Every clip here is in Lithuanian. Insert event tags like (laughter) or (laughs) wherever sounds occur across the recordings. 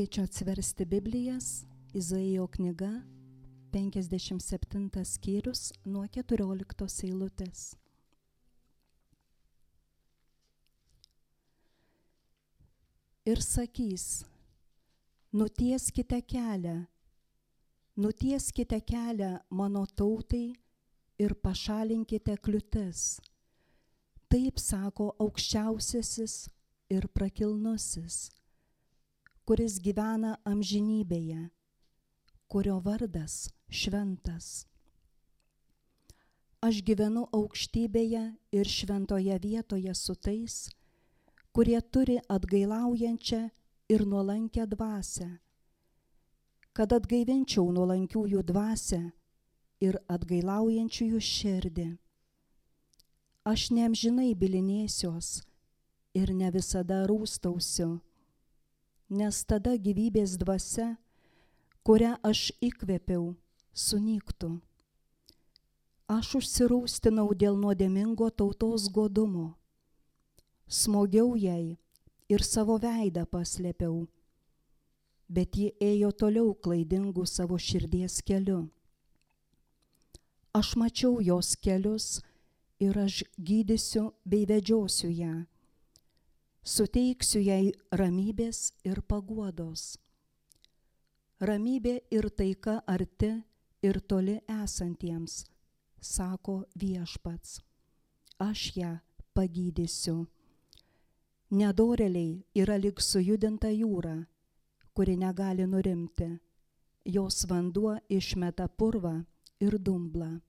Kviečiu atsiversti Biblijas, Izaijo knyga, 57 skyrius nuo 14 eilutės. Ir sakys, nutieskite kelią, nutieskite kelią mano tautai ir pašalinkite kliūtis. Taip sako aukščiausiasis ir prakilnusis kuris gyvena amžinybėje, kurio vardas šventas. Aš gyvenu aukštybėje ir šventoje vietoje su tais, kurie turi atgailaujančią ir nuolankę dvasę, kad atgaivinčiau nuolankiųjų dvasę ir atgailaujančiųjų širdį. Aš neamžinai bilinėsiuos ir ne visada rūstausiu nes tada gyvybės dvasia, kurią aš įkvėpiau, sunyktų. Aš užsirūstinau dėl nuodėmingo tautos godumo, smogiau jai ir savo veidą paslėpiau, bet ji ėjo toliau klaidingų savo širdies keliu. Aš mačiau jos kelius ir aš gydysiu bei vedžiosiu ją suteiksiu jai ramybės ir paguodos. Ramybė ir taika arti ir toli esantiems, sako viešpats. Aš ją pagydysiu. Nedoreliai yra lik sujudinta jūra, kuri negali nurimti. Jos vanduo išmeta purvą ir dumblą.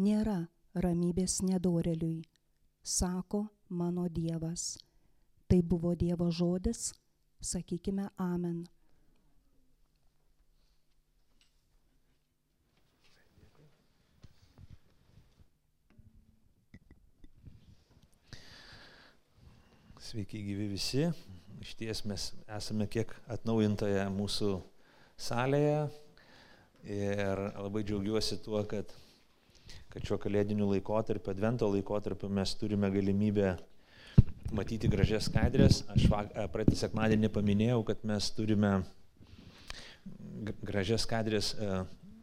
Nėra ramybės nedoreliui, sako mano Dievas. Tai buvo Dievo žodis, sakykime Amen. Sveiki gyvi visi. Iš ties mes esame kiek atnaujintoje mūsų salėje ir labai džiaugiuosi tuo, kad, kad šiuo kalėdiniu laikotarpiu, advento laikotarpiu mes turime galimybę matyti gražias skaidrės. Aš praeitą sekmadienį paminėjau, kad mes turime gražias skaidrės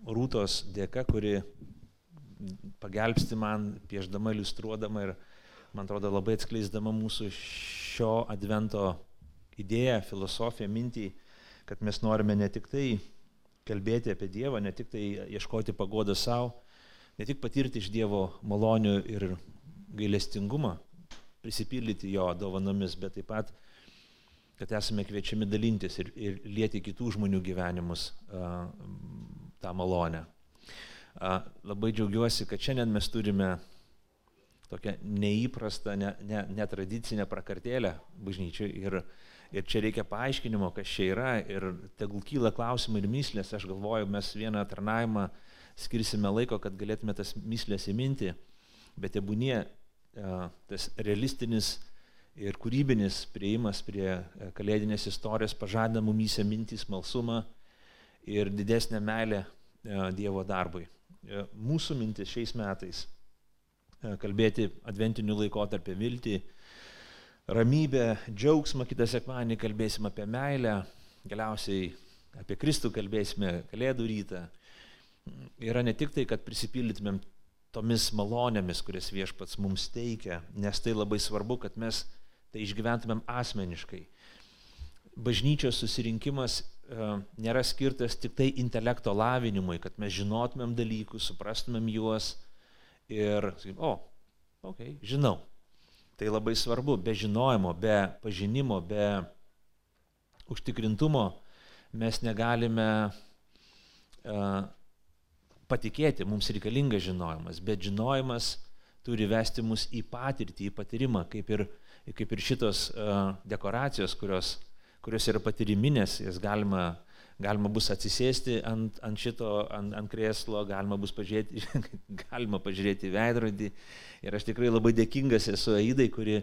rūtos dėka, kuri pagelbsti man, pieždama, iliustruodama ir, man atrodo, labai atskleisdama mūsų šio advento idėją, filosofiją, mintį, kad mes norime ne tik tai kalbėti apie Dievą, ne tik tai ieškoti pagodą savo, ne tik patirti iš Dievo malonių ir gailestingumą, prisipildyti jo dovanomis, bet taip pat, kad esame kviečiami dalintis ir, ir lieti kitų žmonių gyvenimus a, tą malonę. A, labai džiaugiuosi, kad šiandien mes turime tokią neįprastą, netradicinę ne, ne prakartėlę bažnyčiai ir, ir čia reikia paaiškinimo, kas čia yra ir tegul kyla klausimai ir myslės, aš galvoju, mes vieną tarnavimą skirsime laiko, kad galėtume tas myslės įminti, bet tebūnie tas realistinis ir kūrybinis prieimas prie e, kalėdinės istorijos pažadina mumyse mintys, malsumą ir didesnę meilę e, Dievo darbui. E, mūsų mintis šiais metais kalbėti adventiniu laikotarpį viltį, ramybę, džiaugsmą, kitą sekmanį kalbėsim apie meilę, galiausiai apie Kristų kalbėsime Kalėdų rytą. Yra ne tik tai, kad prisipildytumėm tomis malonėmis, kurias viešpats mums teikia, nes tai labai svarbu, kad mes tai išgyventumėm asmeniškai. Bažnyčios susirinkimas e, nėra skirtas tik tai intelekto lavinimui, kad mes žinotumėm dalykus, suprastumėm juos ir, sakykim, o, okei, okay, žinau. Tai labai svarbu, be žinojimo, be pažinimo, be užtikrintumo mes negalime uh, patikėti, mums reikalingas žinojimas, bet žinojimas turi vesti mus į patirtį, į patyrimą, kaip ir, kaip ir šitos uh, dekoracijos, kurios, kurios yra patyriminės, jas galima, galima bus atsisėsti ant, ant šito, ant, ant krėslo, galima bus pažiūrėti, (laughs) galima pažiūrėti veidrodį. Ir aš tikrai labai dėkingas esu Aidai, kuri,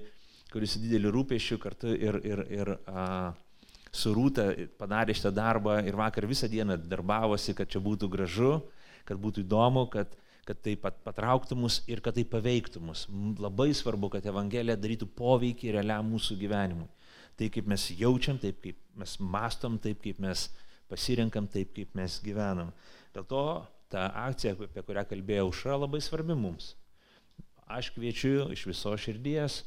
kuri su dideliu rūpešiu kartu ir, ir, ir uh, su Rūta padarė šitą darbą ir vakar visą dieną darbavosi, kad čia būtų gražu kad būtų įdomu, kad, kad tai patrauktų mus ir kad tai paveiktų mus. Labai svarbu, kad Evangelija darytų poveikį realiam mūsų gyvenimui. Tai kaip mes jaučiam, taip kaip mes mastom, taip kaip mes pasirinkam, taip kaip mes gyvenam. Dėl to ta akcija, apie kurią kalbėjau, yra labai svarbi mums. Aš kviečiu iš viso širdies,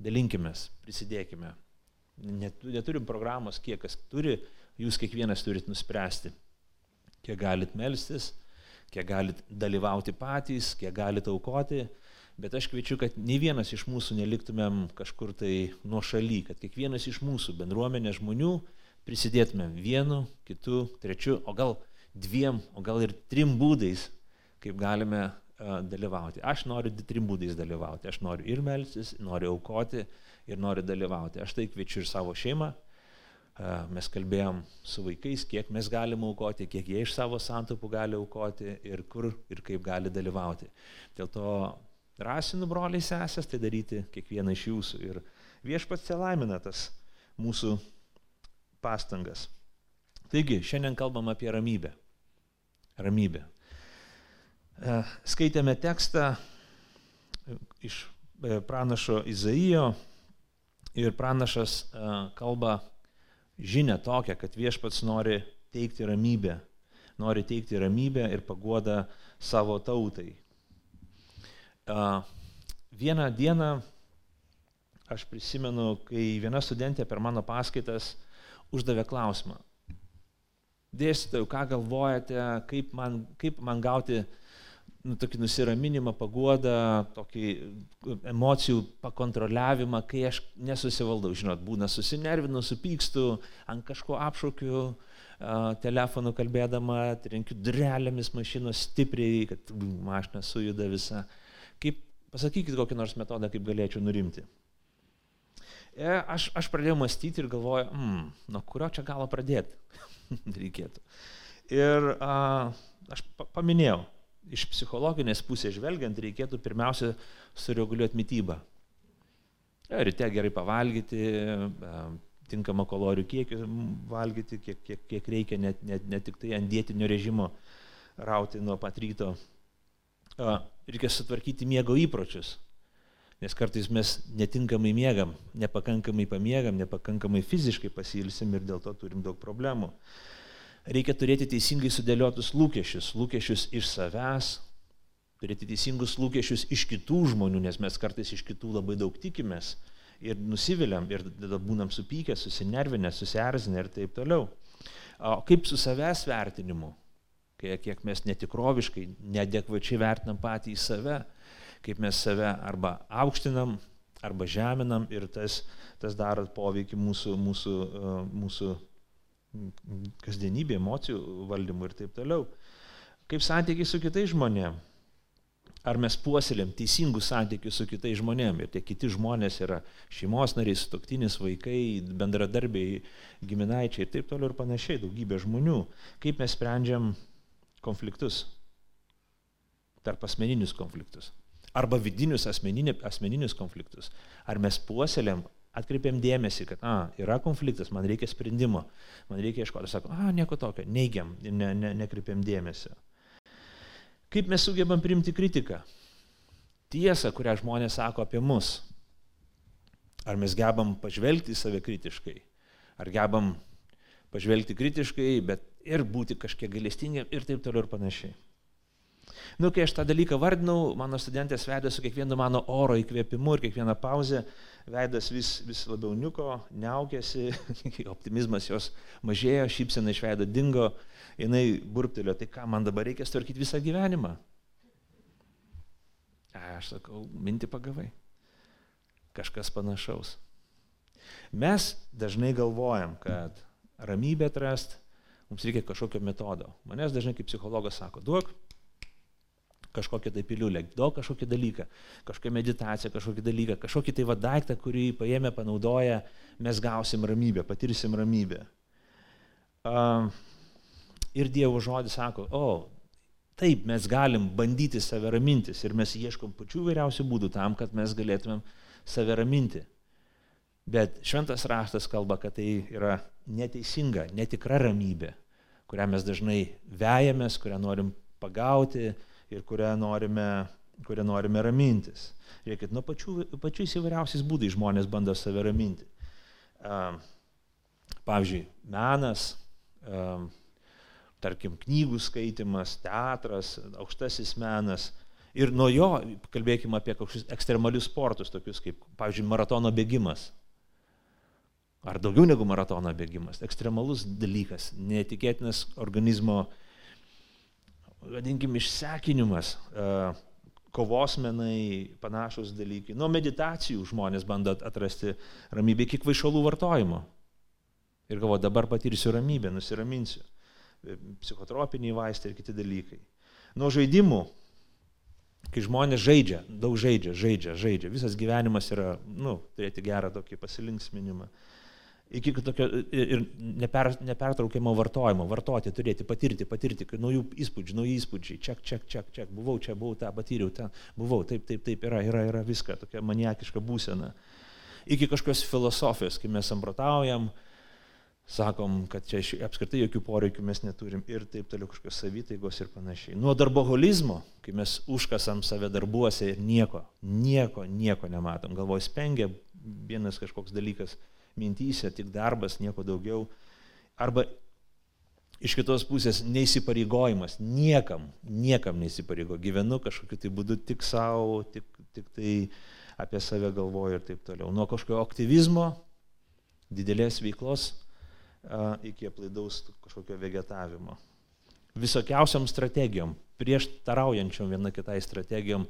dalinkimės, prisidėkime. Net, neturim programos, kiek kas turi, jūs kiekvienas turit nuspręsti, kiek galit melstis, kiek galit dalyvauti patys, kiek galit aukoti, bet aš kviečiu, kad nei vienas iš mūsų neliktumėm kažkur tai nuo šaly, kad kiekvienas iš mūsų bendruomenės žmonių prisidėtumėm vienu, kitu, trečiu, o gal dviem, o gal ir trim būdais, kaip galime uh, dalyvauti. Aš noriu trim būdais dalyvauti. Aš noriu ir melstis, noriu aukoti ir noriu dalyvauti. Aš tai kviečiu ir savo šeimą, mes kalbėjom su vaikais, kiek mes galime aukoti, kiek jie iš savo santopų gali aukoti ir kur ir kaip gali dalyvauti. Dėl to rasinu broliai sesės tai daryti kiekvieną iš jūsų. Ir viešpats čia laimina tas mūsų pastangas. Taigi, šiandien kalbam apie ramybę. Ramybę. Skaitėme tekstą iš pranašo Izaijo ir pranašas kalba žinę tokią, kad viešpats nori teikti ramybę, nori teikti ramybę ir paguodą savo tautai. Vieną dieną aš prisimenu, kai viena studentė per mano paskaitas uždavė klausimą. Dėstytojau, ką galvojate, kaip man, kaip man gauti nu, tokį nusiraminimą, paguodą, tokį emocijų pakontroliavimą, kai aš nesusivaldau, žinot, būna susinervinu, supykstu, ant kažko apšaukiu, telefonu kalbėdama, trenkiu drelėmis mašinos stipriai, kad mašina sujuda visa. Kaip, pasakykit kokį nors metodą, kaip galėčiau nurimti. E, aš, aš pradėjau mąstyti ir galvoju, mm, nuo kurio čia galo pradėti (laughs) reikėtų. Ir a, aš paminėjau, iš psichologinės pusės žvelgiant, reikėtų pirmiausia sureguliuoti mytybą. Ja, ryte gerai pavalgyti, tinkamą kalorijų kiekį valgyti, kiek, kiek, kiek reikia, net, net, net tik tai ant dėtinio režimo rauti nuo pat ryto. Reikia sutvarkyti miego įpročius, nes kartais mes netinkamai miegam, nepakankamai pamiegam, nepakankamai fiziškai pasilsim ir dėl to turim daug problemų reikia turėti teisingai sudėliotus lūkesčius, lūkesčius iš savęs, turėti teisingus lūkesčius iš kitų žmonių, nes mes kartais iš kitų labai daug tikimės ir nusiviliam ir tada būnam supykę, susinervinę, susierzinę ir taip toliau. O kaip su savęs vertinimu, kai, kiek mes netikroviškai, neadekvačiai vertinam patį į save, kaip mes save arba aukštinam, arba žeminam ir tas, tas daro poveikį mūsų, mūsų, mūsų kasdienybė, emocijų valdymu ir taip toliau. Kaip santykiai su kitais žmonėmis. Ar mes puoselėm teisingus santykius su kitais žmonėmis. Ir tie kiti žmonės yra šeimos nariai, stoktinis vaikai, bendradarbiai, giminaičiai ir taip toliau ir panašiai, daugybė žmonių. Kaip mes sprendžiam konfliktus, tarp asmeninius konfliktus. Arba vidinius asmeninius konfliktus. Ar mes puoselėm atkreipiam dėmesį, kad a, yra konfliktas, man reikia sprendimo, man reikia ieškoti, sako, a, nieko tokio, neigiam ne, ne, nekreipiam dėmesio. Kaip mes sugebam priimti kritiką? Tiesą, kurią žmonės sako apie mus. Ar mes gebam pažvelgti į save kritiškai? Ar gebam pažvelgti kritiškai, bet ir būti kažkiek gailestingi ir taip toliau ir panašiai. Nu, kai aš tą dalyką vardinau, mano studentės vedė su kiekvienu mano oro įkvėpimu ir kiekvieną pauzę, veidas vis, vis labiau niuko, neaukėsi, (laughs) optimizmas jos mažėjo, šypsena iš veido dingo, jinai burptelio, tai ką man dabar reikia tvarkyti visą gyvenimą. Aš sakau, minti pagavai. Kažkas panašaus. Mes dažnai galvojam, kad ramybę atrast, mums reikia kažkokio metodo. Manęs dažnai kaip psichologas sako, duok kažkokią tai piliulę, daug kažkokį dalyką, kažkokią meditaciją, kažkokį dalyką, kažkokį tai vadaiktą, kurį paėmė, panaudoja, mes gausim ramybę, patirsim ramybę. Uh, ir Dievo žodis sako, o, taip, mes galim bandyti save ramintis ir mes ieškom pačių vairiausių būdų tam, kad mes galėtumėm save raminti. Bet šventas raštas kalba, kad tai yra neteisinga, netikra ramybė, kurią mes dažnai vejamės, kurią norim pagauti, ir kurią norime, kurią norime ramintis. Žiūrėkit, nuo pačių, pačiais įvairiausiais būdais žmonės bando save raminti. pavyzdžiui, menas, tarkim, knygų skaitimas, teatras, aukštasis menas. Ir nuo jo kalbėkime apie kažkokius ekstremalius sportus, tokius kaip, pavyzdžiui, maratono bėgimas. Ar daugiau negu maratono bėgimas. Ekstremalus dalykas, netikėtinas organizmo, vadinkim, išsekinimas, kovos menai, panašus dalykai. Nuo meditacijų žmonės bando atrasti ramybę iki kvaišalų vartojimo. Ir galvo, dabar patirsiu ramybę, nusiraminsiu. Psichotropiniai vaistai ir kiti dalykai. Nuo žaidimų, kai žmonės žaidžia, daug žaidžia, žaidžia, žaidžia, visas gyvenimas yra, nu, turėti gerą tokį pasilinksminimą iki tokio ir neper, nepertraukiamo vartojimo, vartoti, turėti, patirti, patirti, naujų įspūdžių, naujų įspūdžiai, čia, čia, čia, čia, buvau čia, buvau tą, patyriau ten, buvau, taip, taip, taip, yra, yra, yra viską, tokia maniakiška būsena. Iki kažkokios filosofijos, kai mes samprotaujam, sakom, kad čia apskritai jokių poreikių mes neturim ir taip toliau kažkokios savytaigos ir panašiai. Nuo darboholizmo, kai mes užkasam save darbuose ir nieko, nieko, nieko nematom, galvoj spengia vienas kažkoks dalykas mintyse, tik darbas, nieko daugiau. Arba iš kitos pusės neįsipareigojimas, niekam, niekam neįsipareigo, gyvenu kažkokiu tai būdu tik savo, tik, tik tai apie save galvoju ir taip toliau. Nuo kažkokio aktyvizmo, didelės veiklos iki aplaidaus kažkokio vegetavimo. Visokiausiam strategijom, prieš taraujančiom viena kitai strategijom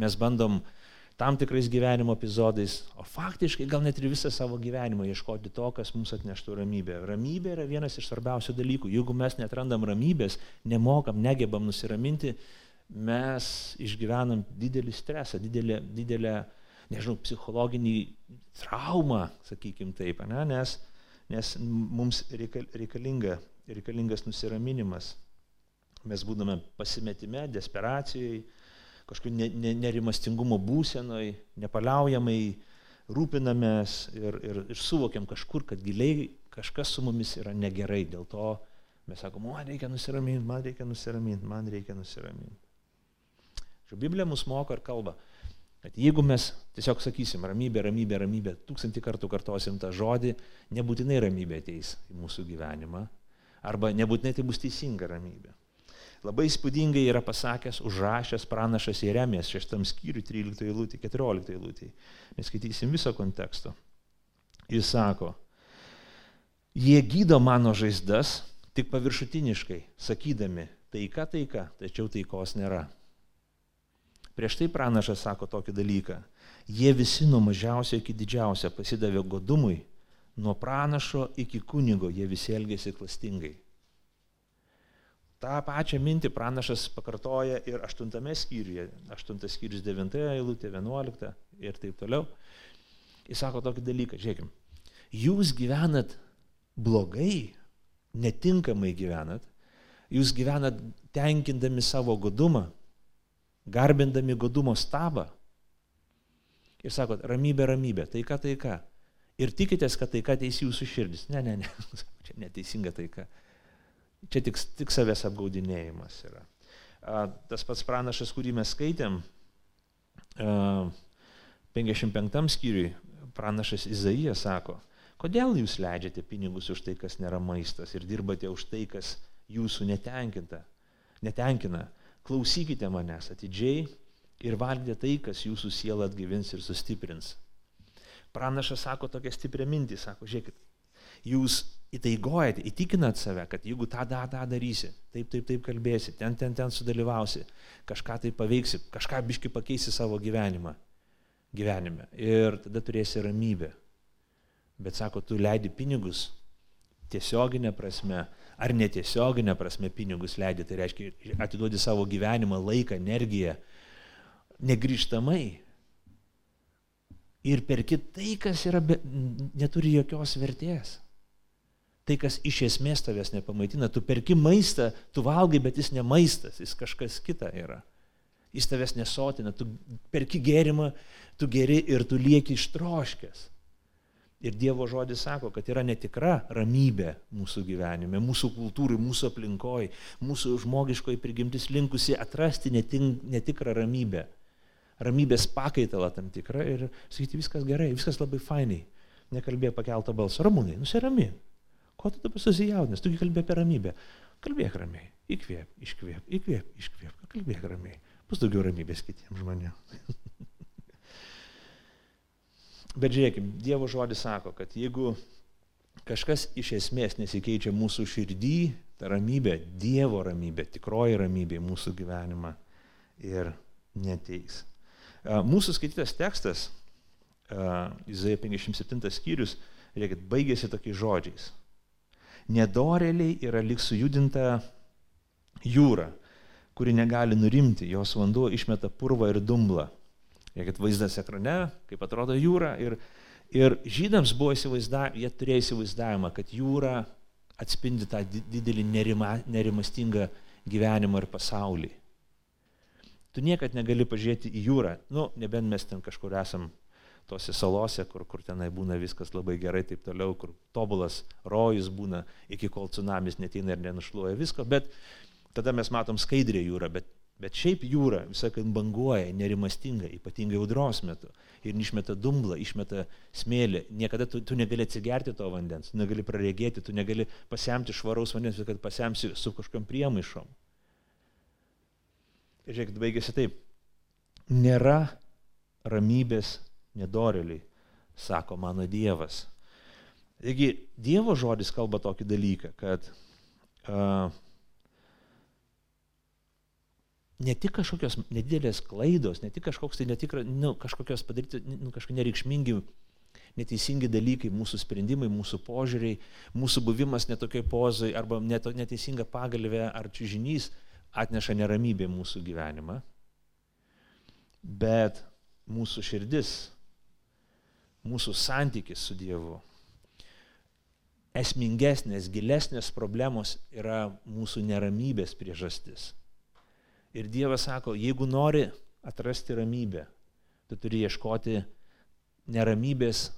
mes bandom uh, tam tikrais gyvenimo epizodais, o faktiškai gal net ir visą savo gyvenimą ieškoti to, kas mums atneštų ramybę. Ramybė yra vienas iš svarbiausių dalykų. Jeigu mes netrandam ramybės, nemokam, negebam nusiraminti, mes išgyvenam didelį stresą, didelę, didelę nežinau, psichologinį traumą, sakykime taip, ne? nes, nes mums reikalinga, reikalingas nusiraminimas. Mes būdame pasimetime, desperacijai, kažkokiu ne, ne, nerimastingumo būsenoj, nepaliaujamai rūpinamės ir, ir, ir suvokiam kažkur, kad giliai kažkas su mumis yra negerai. Dėl to mes sakom, man reikia nusiraminti, man reikia nusiraminti, man reikia nusiraminti. Šio Biblija mus moko ir kalba, kad jeigu mes tiesiog sakysim ramybė, ramybė, ramybė, tūkstantį kartų kartosim tą žodį, nebūtinai ramybė ateis į mūsų gyvenimą, arba nebūtinai tai bus teisinga ramybė. Labai įspūdingai yra pasakęs, užrašęs pranašas Jeremijas 6 skyriui 13 eilutė, 14 eilutė. Neskaitysim viso konteksto. Jis sako, jie gydo mano žaizdas tik paviršutiniškai, sakydami, taika, taika, tačiau taikos nėra. Prieš tai pranašas sako tokį dalyką. Jie visi nuo mažiausio iki didžiausio pasidavė godumui, nuo pranašo iki kunigo jie visi elgėsi klastingai. Ta pačią mintį pranašas pakartoja ir aštuntame skyriuje, aštuntas skyrius devintoje eilutė, vienuolikta ir taip toliau. Jis sako tokį dalyką, žiūrėkim, jūs gyvenat blogai, netinkamai gyvenat, jūs gyvenat tenkindami savo godumą, garbindami godumo stabą. Ir sakot, ramybė, ramybė, taika, taika. Ir tikitės, kad taika ateis jūsų širdis. Ne, ne, ne, (laughs) čia neteisinga taika. Čia tik, tik savęs apgaudinėjimas yra. Tas pats pranašas, kurį mes skaitėm, 55 skyriui, pranašas Izaijas sako, kodėl jūs leidžiate pinigus už tai, kas nėra maistas ir dirbate už tai, kas jūsų netenkina. netenkina. Klausykite manęs atidžiai ir valgykite tai, kas jūsų sielą atgyvins ir sustiprins. Pranašas sako tokią stiprią mintį, sako, žiūrėkit, jūs įtaigojate, įtikinat save, kad jeigu tą, tą, tą darysi, taip, taip, taip kalbėsi, ten, ten, ten sudalyvausi, kažką tai paveiksi, kažką biški pakeisi savo gyvenimą, gyvenime ir tada turėsi ramybę. Bet sako, tu leidi pinigus tiesioginė prasme ar netiesioginė prasme pinigus leidi, tai reiškia atiduodi savo gyvenimą, laiką, energiją negryžtamai. Ir per kitai, kas yra, be, neturi jokios vertės tai, kas iš esmės tavęs nepamaitina. Tu perki maistą, tu valgai, bet jis ne maistas, jis kažkas kita yra. Jis tavęs nesotina, tu perki gėrimą, tu geri ir tu lieki ištroškęs. Ir Dievo žodis sako, kad yra netikra ramybė mūsų gyvenime, mūsų kultūrai, mūsų aplinkoje, mūsų žmogiškoji prigimtis linkusi atrasti netink, netikrą ramybę. Ramybės pakaitalą tam tikrą ir sakyti, viskas gerai, viskas labai fainai. nekalbėk pakeltą balsą. Ramūnai, nusirami. Ko tu dabar susijaudinęs? Tugi kalbė apie ramybę. Kalbėk ramiai. Įkvėp, iškvėp, įkvėp, iškvėp. Kalbėk ramiai. Bus daugiau ramybės kitiems žmonėms. (laughs) Bet žiūrėkime, Dievo žodis sako, kad jeigu kažkas iš esmės nesikeičia mūsų širdį, ta ramybė, Dievo ramybė, tikroji ramybė mūsų gyvenimą ir neteis. Mūsų skaitytas tekstas, Izaijo 57 skyrius, žiūrėkit, baigėsi tokiais žodžiais. Nedoreliai yra lik sujudinta jūra, kuri negali nurimti, jos vanduo išmeta purvą ir dumblą. Žiūrėkit, vaizdas ekrane, kaip atrodo jūra. Ir, ir žydams buvo įsivaizdavimą, jie turėjo įsivaizdavimą, kad jūra atspindi tą didelį nerima, nerimastingą gyvenimą ir pasaulį. Tu niekad negali pažiūrėti į jūrą, nu, nebent mes ten kažkur esam tose salose, kur, kur tenai būna viskas labai gerai, taip toliau, kur tobulas rojus būna, iki kol tsunamis neteina ir nenušluoja visko, bet tada mes matom skaidrę jūrą, bet, bet šiaip jūra visą laiką banguoja, nerimastinga, ypatingai audros metu. Ir išmeta dumblą, išmeta smėlį. Niekada tu, tu negali atsigerti to vandens, tu negali praregėti, tu negali pasiemti švaraus vandens, kad pasiemsi su kažkam priemaišom. Ir žiūrėkit, baigėsi taip. Nėra ramybės nedoreliai, sako mano Dievas. Taigi Dievo žodis kalba tokį dalyką, kad uh, ne tik kažkokios nedidelės klaidos, ne tik kažkoks tai netikra, nu, kažkokios padaryti, nu, kažkokie nereikšmingi, neteisingi dalykai, mūsų sprendimai, mūsų požiūriai, mūsų buvimas netokiai pozai arba neteisinga pagalvė ar čiūžinys atneša neramybę mūsų gyvenimą, bet mūsų širdis, mūsų santykis su Dievu, esmingesnės, gilesnės problemos yra mūsų neramybės priežastis. Ir Dievas sako, jeigu nori atrasti ramybę, tu turi ieškoti neramybės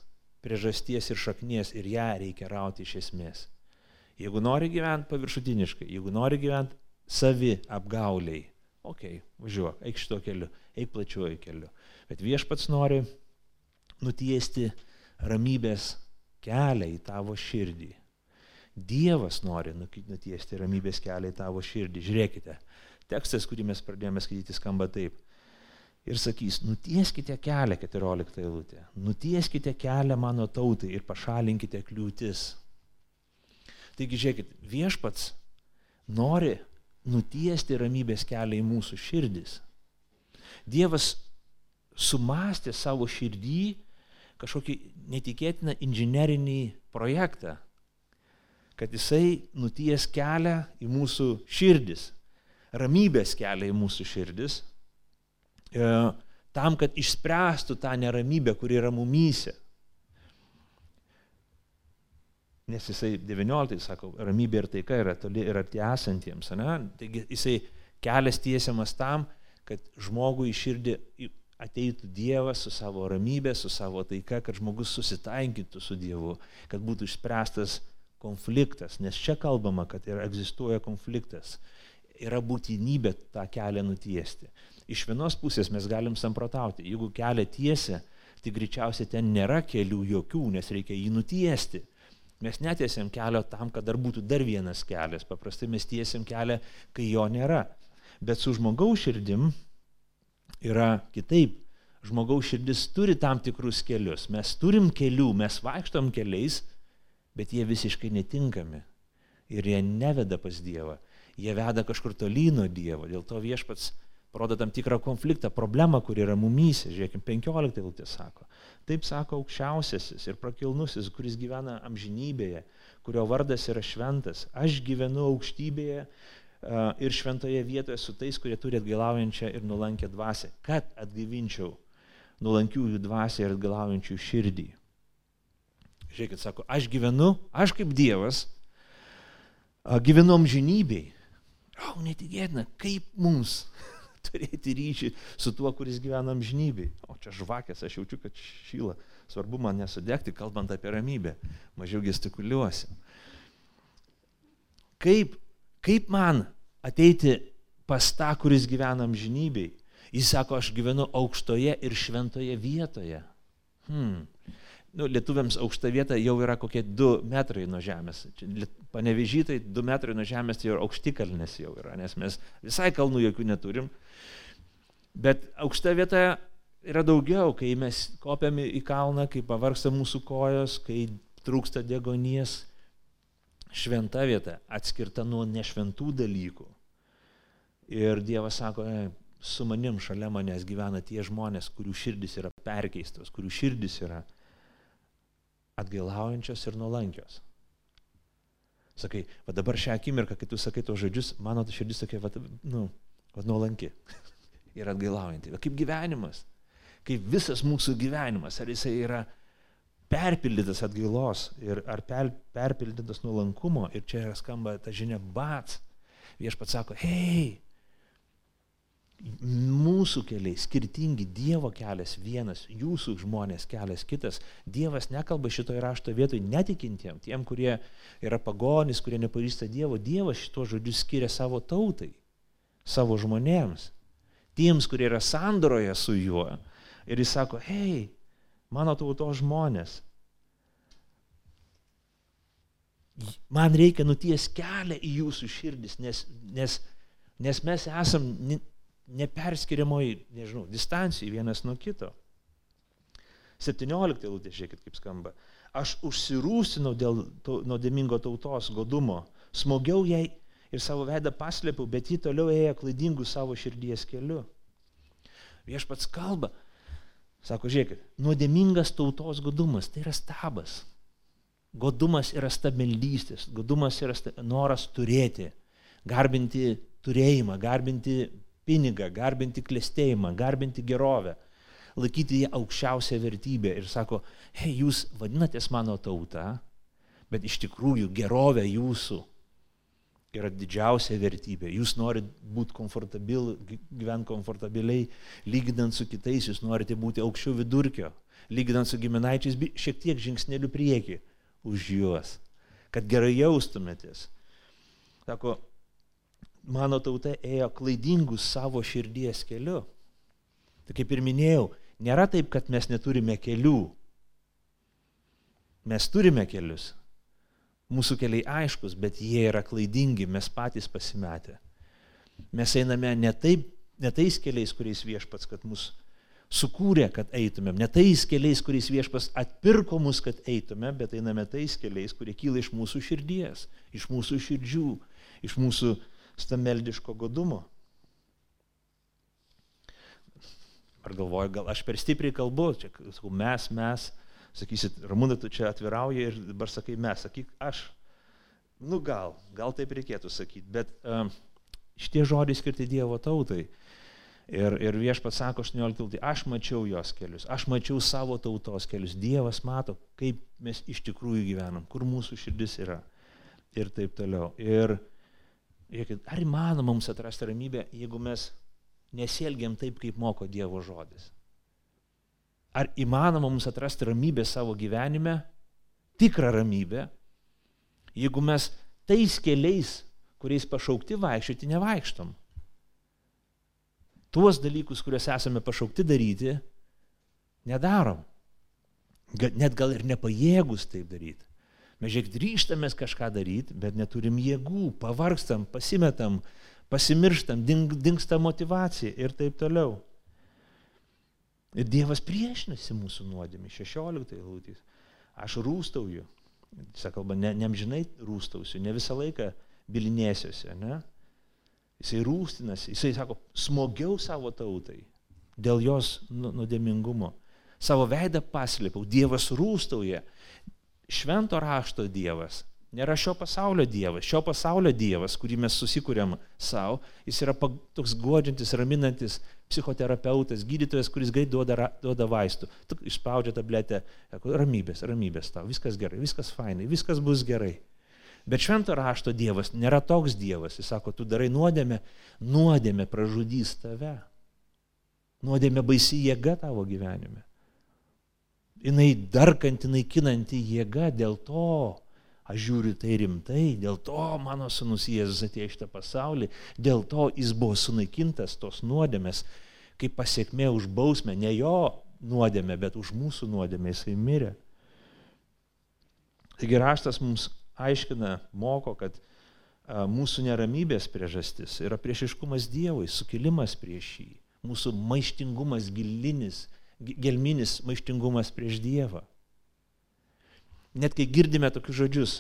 priežasties ir šaknies ir ją reikia rauti iš esmės. Jeigu nori gyventi paviršutiniškai, jeigu nori gyventi savi apgauliai. Ok, važiuok, eik šito keliu, eik plačiuoju keliu. Bet viešpats nori nutiesti ramybės kelią į tavo širdį. Dievas nori nutiesti ramybės kelią į tavo širdį. Žiūrėkite, tekstas, kurį mes pradėjome skaityti, skamba taip. Ir sakys, nutieskite kelią, 14 eilutė, nutieskite kelią mano tautai ir pašalinkite kliūtis. Taigi žiūrėkit, viešpats nori nutiesti ramybės kelią į mūsų širdis. Dievas sumastė savo širdį kažkokį netikėtiną inžinerinį projektą, kad jisai nuties kelią į mūsų širdis, ramybės kelią į mūsų širdis, e, tam, kad išspręstų tą neramybę, kuri yra mumyse. Nes jisai 19 sako, ramybė ir taika yra toli ir arti esantiems. Ne? Taigi jisai kelias tiesiamas tam, kad žmogui į širdį ateitų Dievas su savo ramybė, su savo taika, kad žmogus susitaikytų su Dievu, kad būtų išspręstas konfliktas. Nes čia kalbama, kad ir egzistuoja konfliktas. Yra būtinybė tą kelią nutiesti. Iš vienos pusės mes galim samprotauti, jeigu kelią tiesia, tai greičiausiai ten nėra kelių jokių, nes reikia jį nutiesti. Mes netiesiam kelio tam, kad dar būtų dar vienas kelias. Paprastai mes tiesiam kelią, kai jo nėra. Bet su žmogaus širdim yra kitaip. Žmogaus širdis turi tam tikrus kelius. Mes turim kelių, mes vaikštom keliais, bet jie visiškai netinkami. Ir jie neveda pas Dievą. Jie veda kažkur tolyno Dievo. Dėl to viešpats parodo tam tikrą konfliktą, problemą, kuri yra mumyse. Žiūrėkime, 15 eilutė sako. Taip sako aukščiausiasis ir prakilnusis, kuris gyvena amžinybėje, kurio vardas yra šventas. Aš gyvenu aukštybėje ir šventoje vietoje su tais, kurie turi atgailaujančią ir nulankę dvasę, kad atgyvinčiau nulankiųjų dvasę ir atgailaujančių širdį. Žiūrėkit, sako, aš gyvenu, aš kaip Dievas, gyvenu amžinybėje. O, netikėtina, kaip mums (laughs) turėti ryšį su tuo, kuris gyvena amžinybėj. O čia žvakės, aš jaučiu, kad šyla. Svarbu man nesudegti, kalbant apie ramybę. Mažiau gestikuliuosim. Kaip, kaip man ateiti pas tą, kuris gyvena amžinybėj? Jis sako, aš gyvenu aukštoje ir šventoje vietoje. Hmm. nu, lietuviams aukšta vieta jau yra kokie 2 metrai nuo žemės. Panevežytai 2 metrai nuo žemės tai jau aukštikalnės jau yra, nes mes visai kalnų jokių neturim. Bet aukšta vieta yra daugiau, kai mes kopiam į kalną, kai pavarksta mūsų kojos, kai trūksta degonies. Šventa vieta atskirta nuo nešventų dalykų. Ir Dievas sako, e, su manim šalia manęs gyvena tie žmonės, kurių širdis yra perkeistos, kurių širdis yra atgailaujančios ir nuolankios. Sakai, va dabar šią akimirką, kai tu sakai tos žodžius, mano širdis tokia, va, nu, va nuolanki (laughs) ir atgailaujanti. Va kaip gyvenimas, kaip visas mūsų gyvenimas, ar jisai yra perpildytas atgailos ir ar per, perpildytas nuolankumo ir čia skamba ta žinia bats. Viešpats sako, hei, mūsų keliai skirtingi, Dievo kelias vienas, jūsų žmonės kelias kitas. Dievas nekalba šitoje rašto vietoje netikintiem, tiem, kurie yra pagonys, kurie nepažįsta Dievo. Dievas šito žodžiu skiria savo tautai, savo žmonėms, tiems, kurie yra sandoroje su juo. Ir jis sako, hei, mano tautos žmonės, man reikia nuties kelią į jūsų širdis, nes, nes, nes mes esam neperskiriamoj, nežinau, distancijai vienas nuo kito. 17 eilutė, žiūrėkit, kaip skamba. Aš užsirūsinau dėl to, nuodėmingo tautos godumo, smogiau jai ir savo veidą paslėpiau, bet ji toliau ėjo klaidingų savo širdies keliu. Viešpats kalba, sako, žiūrėkit, nuodėmingas tautos godumas, tai yra stabas. Godumas yra stabeldystės, godumas yra noras turėti, garbinti turėjimą, garbinti pinigą, garbinti klėstėjimą, garbinti gerovę, laikyti ją aukščiausią vertybę ir sako, hei, jūs vadinatės mano tauta, bet iš tikrųjų gerovė jūsų yra didžiausia vertybė. Jūs norit būti komfortabil, gyventi komfortabiliai, lyginant su kitais, jūs norite būti aukščiau vidurkio, lyginant su giminaičiais, šiek tiek žingsnelių prieki už juos, kad gerai jaustumėtės. Sako, mano tauta ėjo klaidingų savo širdies keliu. Tai kaip ir minėjau, nėra taip, kad mes neturime kelių. Mes turime kelius. Mūsų keliai aiškus, bet jie yra klaidingi, mes patys pasimetę. Mes einame ne, taip, ne tais keliais, kuriais viešpats, kad mus sukūrė, kad eitumėm, ne tais keliais, kuriais viešpas atpirko mus, kad eitume, bet einame tais keliais, kurie kyla iš mūsų širdies, iš mūsų širdžių, iš mūsų stameldiško godumo. Ar galvoju, gal aš per stipriai kalbu, čia sakau, mes, mes, sakysit, Ramūna, tu čia atvirauji ir dabar sakai mes, sakyk aš. Nu gal, gal taip reikėtų sakyti, bet um, šitie žodžiai skirti Dievo tautai. Ir, ir viešpats sako 18 tiltai, aš mačiau jos kelius, aš mačiau savo tautos kelius, Dievas mato, kaip mes iš tikrųjų gyvenam, kur mūsų širdis yra ir taip toliau. Ir Žiūrėkit, ar įmanoma mums atrasti ramybę, jeigu mes nesielgiam taip, kaip moko Dievo žodis? Ar įmanoma mums atrasti ramybę savo gyvenime, tikrą ramybę, jeigu mes tais keliais, kuriais pašaukti vaikščioti, nevaikštom? Tuos dalykus, kuriuos esame pašaukti daryti, nedarom. Net gal ir nepajėgus taip daryti. Mes žiūrėk, ryštamės kažką daryti, bet neturim jėgų, pavargstam, pasimetam, pasimirštam, ding, dingsta motivacija ir taip toliau. Ir Dievas priešinasi mūsų nuodėmį, 16 eilutės. Aš rūstauju, sakau, ne, neamžinai rūstausiu, ne visą laiką bilinėsiuosi, ne? Jisai rūstinasi, jisai sako, smogiau savo tautai dėl jos nu, nuodėmingumo. Savo veidą paslėpiau, Dievas rūstauja, švento rašto Dievas nėra šio pasaulio Dievas. Šio pasaulio Dievas, kurį mes susikūrėm savo, jis yra toks godžiantis, raminantis psichoterapeutas, gydytojas, kuris greit duoda, duoda vaistų. Tu išspaudžia tabletę, ramybės, ramybės tau, viskas gerai, viskas fainai, viskas bus gerai. Bet švento rašto Dievas nėra toks Dievas. Jis sako, tu darai nuodėmę, nuodėmę pražudys tave. Nuodėmė baisi jėga tavo gyvenime jinai darkanti, naikinanti jėga, dėl to aš žiūriu tai rimtai, dėl to mano sunus Jėzus atėjo šitą pasaulį, dėl to jis buvo sunaikintas tos nuodėmės, kaip pasiekmė už bausmę, ne jo nuodėmę, bet už mūsų nuodėmę jisai mirė. Taigi raštas mums aiškina, moko, kad mūsų neramybės priežastis yra priešiškumas Dievui, sukilimas prieš jį, mūsų maištingumas gilinis, gelminis maištingumas prieš Dievą. Net kai girdime tokius žodžius,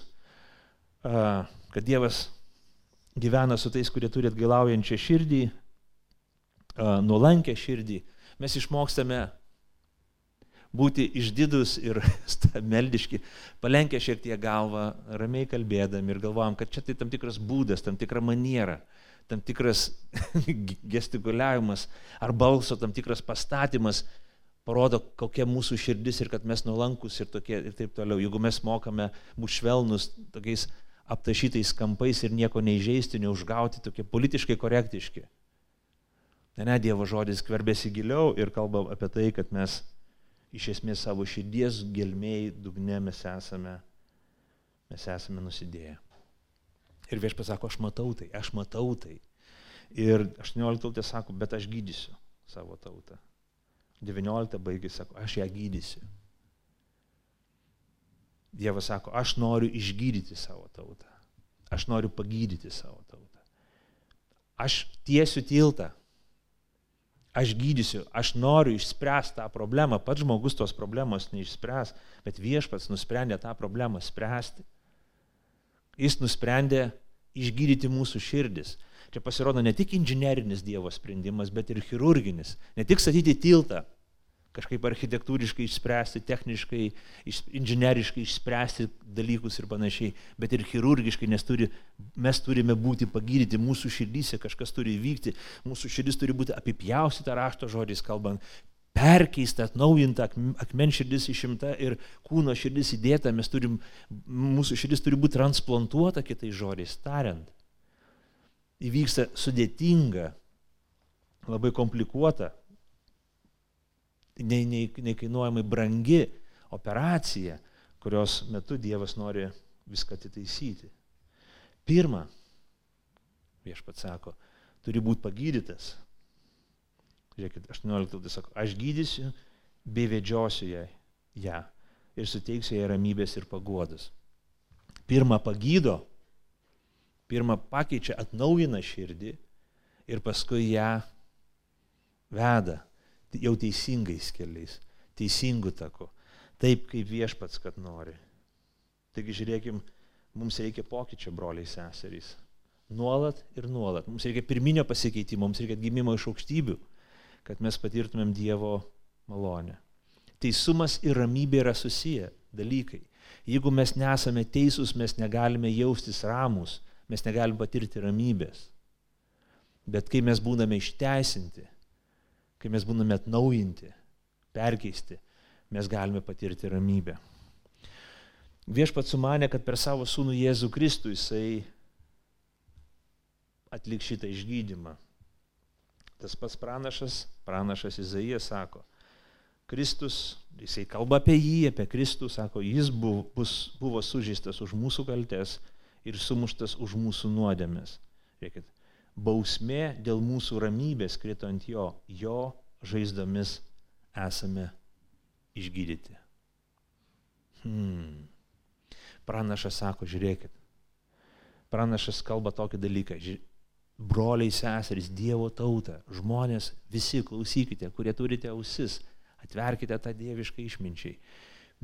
kad Dievas gyvena su tais, kurie turi atgailaujančią širdį, nuolankę širdį, mes išmokstame būti išdidus ir (laughs) meldiški, palenkę šiek tiek galvą, ramiai kalbėdami ir galvojam, kad čia tai tam tikras būdas, tam tikra maniera, tam tikras (laughs) gestikuliavimas ar balso tam tikras pastatymas parodo, kokia mūsų širdis ir kad mes nuolankus ir, tokie, ir taip toliau. Jeigu mes mokame būti švelnus tokiais aptašytais kampais ir nieko neižeisti, neužgauti, tokie politiškai korektiški. Ne, ne, Dievo žodis kverbėsi giliau ir kalba apie tai, kad mes iš esmės savo širdies gelmėjai dugne mes esame, mes esame nusidėję. Ir vieš pasako, aš matau tai, aš matau tai. Ir 18 tautė sako, bet aš gydysiu savo tautą. 19 baigė, sako, aš ją gydysiu. Dievas sako, aš noriu išgydyti savo tautą. Aš noriu pagydyti savo tautą. Aš tiesiu tiltą aš gydysiu, aš noriu išspręsti tą problemą, pats žmogus tos problemos neišspręs, bet viešpats nusprendė tą problemą spręsti. Jis nusprendė išgydyti mūsų širdis. Čia pasirodo ne tik inžinerinis Dievo sprendimas, bet ir chirurginis. Ne tik statyti tiltą, kažkaip architektūriškai išspręsti, techniškai, iš, inžinieriškai išspręsti dalykus ir panašiai, bet ir chirurgiškai, nes turi, mes turime būti pagydyti, mūsų širdyse kažkas turi įvykti, mūsų širdis turi būti apipjaustyta rašto žodžiais kalbant, perkeista, atnaujinta, akmen širdis išimta ir kūno širdis įdėta, mes turim, mūsų širdis turi būti transplantuota kitais žodžiais tariant. Įvyksta sudėtinga, labai komplikuota nei, nei, nekainuojamai brangi operacija, kurios metu Dievas nori viską atitaisyti. Pirma, viešpat sako, turi būti pagydytas. Žiūrėkit, 18 tai sako, aš gydysiu bei vedžiosiu ją, ją ir suteiksiu jai ramybės ir paguodas. Pirma pagydo, pirma pakeičia, atnaujina širdį ir paskui ją veda jau teisingais keliais, teisingų taku, taip kaip viešpats, kad nori. Taigi žiūrėkim, mums reikia pokyčio, broliai seserys. Nuolat ir nuolat. Mums reikia pirminio pasikeitimo, mums reikia gimimo iš aukštybių, kad mes patirtumėm Dievo malonę. Teisumas ir ramybė yra susiję dalykai. Jeigu mes nesame teisūs, mes negalime jaustis ramus, mes negalime patirti ramybės. Bet kai mes būname išteisinti, kai mes būname atnaujinti, perkeisti, mes galime patirti ramybę. Viešpat sumanė, kad per savo sūnų Jėzų Kristų jisai atliks šitą išgydymą. Tas pats pranašas, pranašas Izaijas sako, Kristus, jisai kalba apie jį, apie Kristų, sako, jis buvo, bus, buvo sužeistas už mūsų kaltes ir sumuštas už mūsų nuodėmės. Žiūrėkit, bausmė dėl mūsų ramybės krito ant jo, jo žaizdomis esame išgydyti. Hmm. Pranašas sako, žiūrėkit, pranašas kalba tokį dalyką, ži... broliai, seserys, Dievo tauta, žmonės, visi klausykite, kurie turite ausis, atverkite tą dievišką išminčiai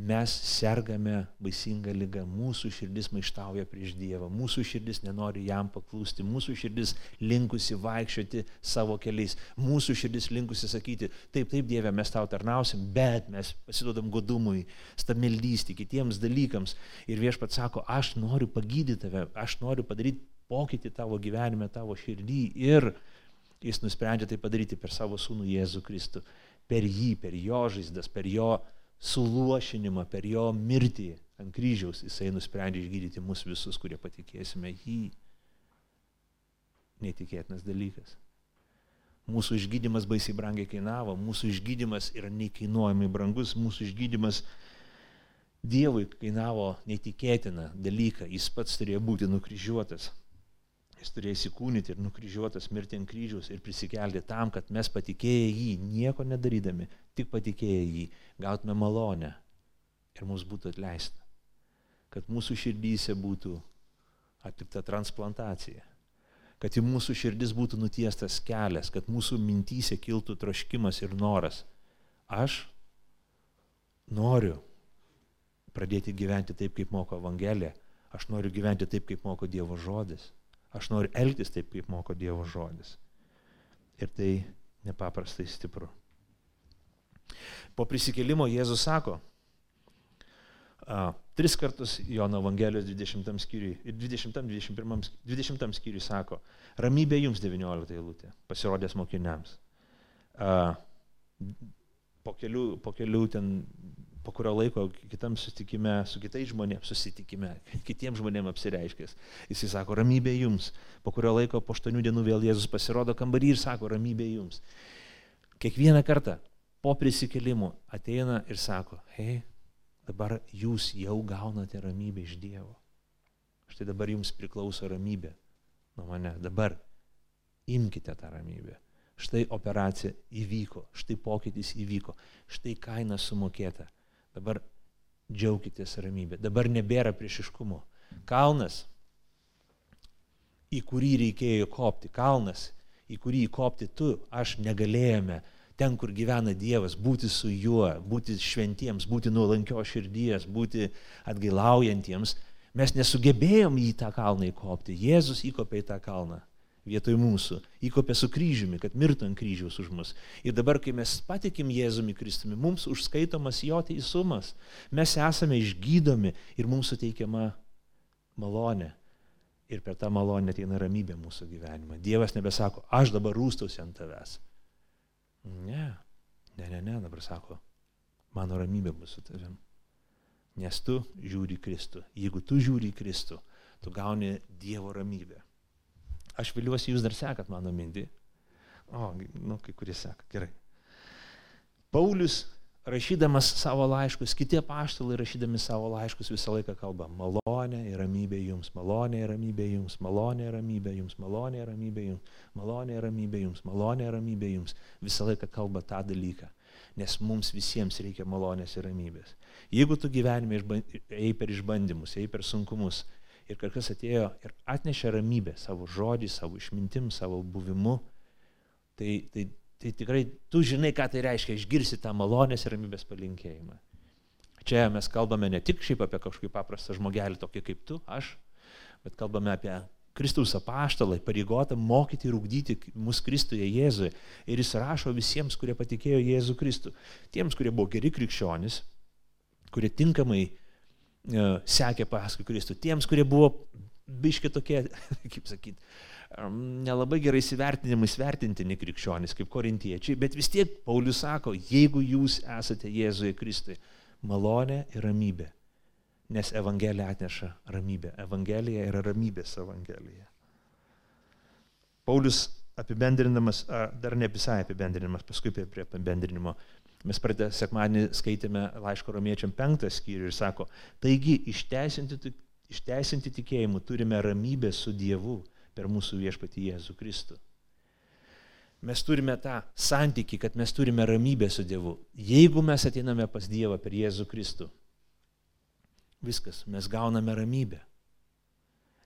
mes sergame baisingą lygą, mūsų širdis maištauja prieš Dievą, mūsų širdis nenori jam paklūsti, mūsų širdis linkusi vaikščioti savo keliais, mūsų širdis linkusi sakyti, taip, taip Dieve, mes tau tarnausim, bet mes pasidodam godumui, stamildystį, kitiems dalykams. Ir viešpat sako, aš noriu pagydyti tave, aš noriu padaryti pokytį tavo gyvenime, tavo širdį. Ir jis nusprendžia tai padaryti per savo sūnų Jėzų Kristų, per jį, per jo žaizdas, per jo suluošinimą, per jo mirtį ant kryžiaus, jisai nusprendė išgydyti mus visus, kurie patikėsime jį. Neįtikėtinas dalykas. Mūsų išgydymas baisiai brangiai kainavo, mūsų išgydymas yra neįkainuojamai brangus, mūsų išgydymas Dievui kainavo neįtikėtiną dalyką, jis pats turėjo būti nukryžiuotas. Jis turėjo įsikūnyti ir nukryžiuotas mirti ant kryžiaus ir prisikelti tam, kad mes patikėję jį, nieko nedarydami, tik patikėję jį, gautume malonę ir mums būtų atleista. kad mūsų širdyse būtų atlikta transplantacija, kad į mūsų širdis būtų nutiestas kelias, kad mūsų mintyse kiltų troškimas ir noras. Aš noriu pradėti gyventi taip, kaip moko Evangelija, aš noriu gyventi taip, kaip moko Dievo žodis, aš noriu elgtis taip, kaip moko Dievo žodis. Ir tai nepaprastai stipru. Po prisikėlimo Jėzus sako, a, tris kartus Jono Evangelijos 20 skyriui ir 20-21 20 skyriui sako, ramybė jums 19 eilutė, pasirodęs mokiniams. A, po kelių, po kelių ten, po kurio laiko kitam susitikime, su kitais žmonėmis susitikime, kitiems žmonėms apsireiškęs. Jis sako, ramybė jums. Po kurio laiko, po aštuonių dienų vėl Jėzus pasirodo kambarį ir sako, ramybė jums. Kiekvieną kartą po prisikelimo ateina ir sako, hei, dabar jūs jau gaunate ramybę iš Dievo. Štai dabar jums priklauso ramybė nuo mane. Dabar imkite tą ramybę. Štai operacija įvyko, štai pokytis įvyko, štai kaina sumokėta. Dabar džiaukitės ramybė. Dabar nebėra priešiškumo. Kalnas, į kurį reikėjo kopti, kalnas, į kurį kopti tu, aš negalėjome ten, kur gyvena Dievas, būti su juo, būti šventiems, būti nuolankio širdies, būti atgailaujantiems, mes nesugebėjom į tą kalną įkopti. Jėzus įkopė į tą kalną vietoj mūsų, įkopė su kryžiumi, kad mirtų ant kryžiaus už mus. Ir dabar, kai mes patikim Jėzumi Kristumi, mums užskaitomas jo teisumas, mes esame išgydomi ir mums suteikiama malonė. Ir per tą malonę ateina ramybė mūsų gyvenimą. Dievas nebesako, aš dabar rūstausi ant tavęs. Ne, ne, ne, ne, dabar sako, mano ramybė bus su tavim. Nes tu žiūri Kristų. Jeigu tu žiūri Kristų, tu gauni Dievo ramybę. Aš viliuosi, jūs dar sekat mano mintį. O, nu, kai kurie seka, gerai. Paulius rašydamas savo laiškus, kiti paštalai rašydami savo laiškus visą laiką kalba malonė ir ramybė jums, malonė ir ramybė jums, malonė ir ramybė jums, malonė ir ramybė jums, malonė ir ramybė jums, malonė ir ramybė jums. Visą laiką kalba tą dalyką, nes mums visiems reikia malonės ir ramybės. Jeigu tu gyvenime ėjai per išbandymus, ėjai per sunkumus ir kažkas atėjo ir atnešė ramybę savo žodį, savo išmintim, savo buvimu, tai, tai tai tikrai tu žinai, ką tai reiškia, išgirsi tą malonės ir ramybės palinkėjimą. Čia mes kalbame ne tik šiaip apie kažkokį paprastą žmogelį, tokį kaip tu, aš, bet kalbame apie Kristaus apaštalą, pareigotą mokyti ir ugdyti mus Kristuje Jėzuje. Ir jis rašo visiems, kurie patikėjo Jėzų Kristų. Tiems, kurie buvo geri krikščionys, kurie tinkamai uh, sekė paskui Kristų. Tiems, kurie buvo biški tokie, (laughs) kaip sakyti, nelabai gerai įsivertinimai, įvertintini krikščionys kaip korintiečiai, bet vis tiek Paulius sako, jeigu jūs esate Jėzuje Kristui, malonė ir ramybė. Nes Evangelija atneša ramybę. Evangelija yra ramybės Evangelija. Paulius apibendrinamas, dar ne visai apibendrinamas, paskui prie apibendrinimo. Mes pradėję sekmanį skaitėme laiško romiečiam penktą skyrių ir sako, taigi išteisinti, išteisinti tikėjimu turime ramybę su Dievu per mūsų viešpatį Jėzų Kristų. Mes turime tą santykį, kad mes turime ramybę su Dievu. Jeigu mes ateiname pas Dievą per Jėzų Kristų, viskas, mes gauname ramybę.